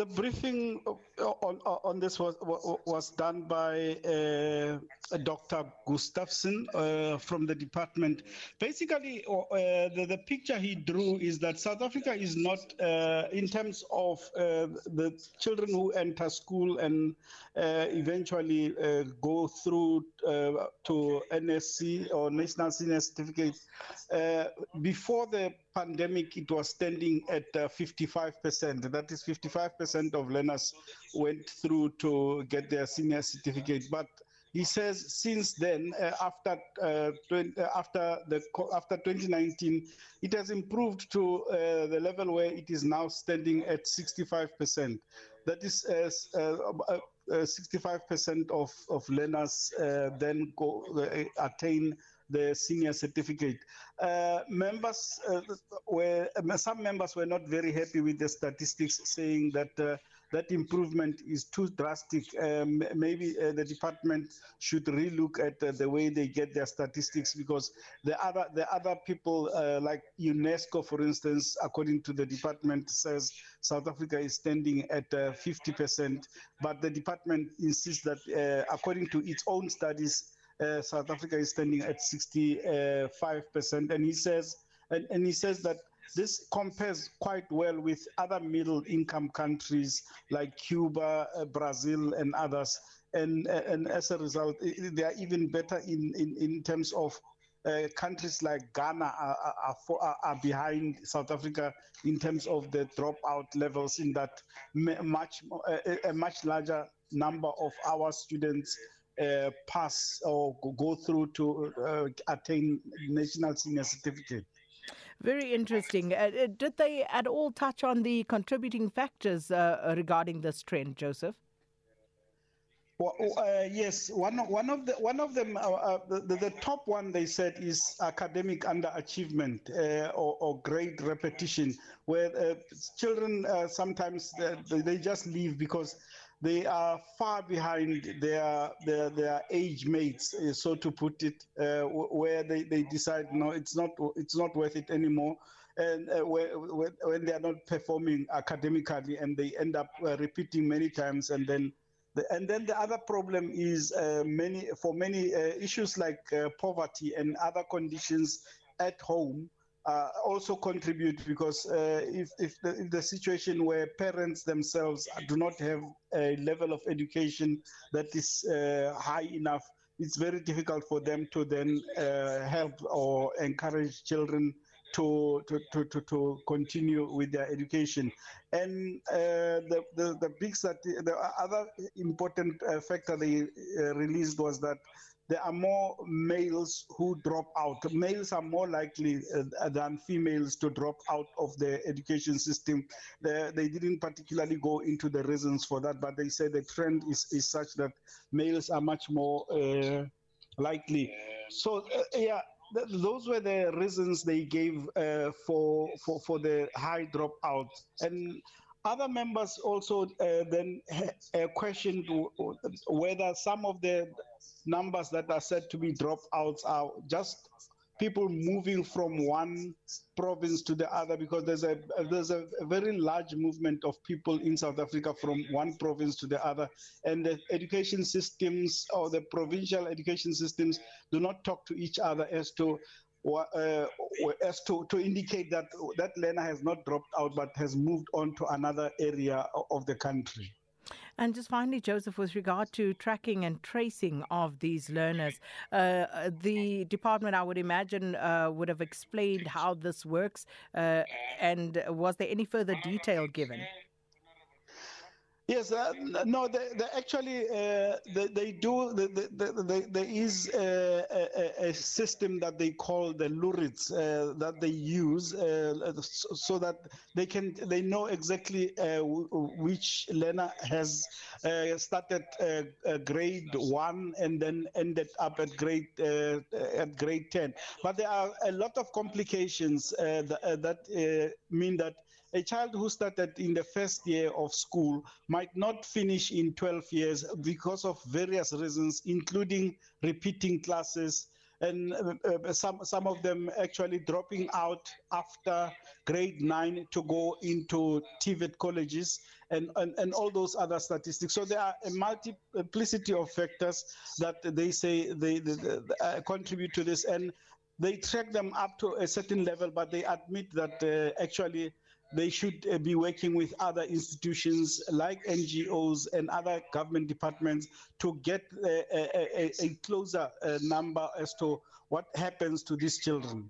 the briefing on, on this was was done by uh, Dr. Gustafsson uh, from the department. Basically, uh, the, the, picture he drew is that South Africa is not, uh, in terms of uh, the children who enter school and uh, eventually go through to NSC or National Senior Certificate, before the pandemic, it was standing at uh, 55%. That is 55% of learners went through to get their senior certificate. But he says since then, uh, after uh, 20, uh, after the after 2019, it has improved to uh, the level where it is now standing at 65%. That is 65% uh, of, of learners then go attain the senior certificate. Uh, members uh, were some members were not very happy with the statistics, saying that uh, that improvement is too drastic. Um, maybe uh, the department should relook at uh, the way they get their statistics because the other the other people uh, like UNESCO, for instance, according to the department, says South Africa is standing at 50%, but the department insists that according to its own studies uh, South Africa is standing at 65%. And he says, and, and he says that this compares quite well with other middle income countries like Cuba, uh, Brazil, and others. And, uh, and as a result, they are even better in, in, in terms of uh, countries like Ghana are, are, are, are, behind South Africa in terms of the dropout levels, in that much a, a much larger number of our students uh, pass or go through to uh, attain national senior certificate. Very interesting. Uh, uh, did they at all touch on the contributing factors uh, regarding this trend, Joseph? Well, uh, yes, one one of the one of them, uh, uh, the, the, top one they said is academic underachievement or, or, grade repetition, where children sometimes they, they, just leave because they are far behind their their, their age mates, uh, so to put it, uh, where they, they decide no, it's not it's not worth it anymore, and uh, when, when they are not performing academically, and they end up uh, repeating many times, and then. The, and then the other problem is uh, many for many uh, issues like poverty and other conditions at home uh, also contribute because uh, if, if the, if, the, situation where parents themselves do not have a level of education that is uh, high enough, it's very difficult for them to then uh, help or encourage children to, to, to, to, to continue with their education. And uh, the, the, the big the other important uh, factor they released was that there are more males who drop out. Males are more likely uh, than females to drop out of the education system. They, they, didn't particularly go into the reasons for that, but they say the trend is, is such that males are much more uh, likely. So, uh, yeah. those were the reasons they gave uh, for, for for the high dropout, and other members also uh, then uh, questioned whether some of the numbers that are said to be dropouts are just people moving from one province to the other because there's a there's a, very large movement of people in South Africa from one province to the other and the education systems or the provincial education systems do not talk to each other as to uh, as to, to indicate that that learner has not dropped out but has moved on to another area of the country. And just finally, Joseph, with regard to tracking and tracing of these learners, uh, the department, I would imagine, uh, would have explained how this works. Uh, and was there any further detail given? Yes, uh, no, they, they actually uh, they, they, do. They, they, there is a, a, a, system that they call the Lurids uh, that they use uh, so that they can they know exactly uh, which learner has uh, started grade one and then ended up at grade at grade ten. But there are a lot of complications that, that mean that a child who started in the first year of school might not finish in 12 years because of various reasons, including repeating classes, and uh, some some of them actually dropping out after grade nine to go into TVET colleges and, and, and all those other statistics. So there are a multiplicity of factors that they say they, they, they uh, contribute to this, and they track them up to a certain level, but they admit that uh, actually they should uh, be working with other institutions like NGOs and other government departments to get uh, a, a, a, closer uh, number as to what happens to these children.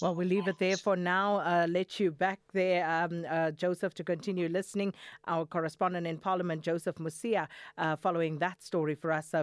Well, we'll leave it there for now. Uh, let you back there, um, uh, Joseph, to continue listening. Our correspondent in Parliament, Joseph Musia, uh, following that story for us.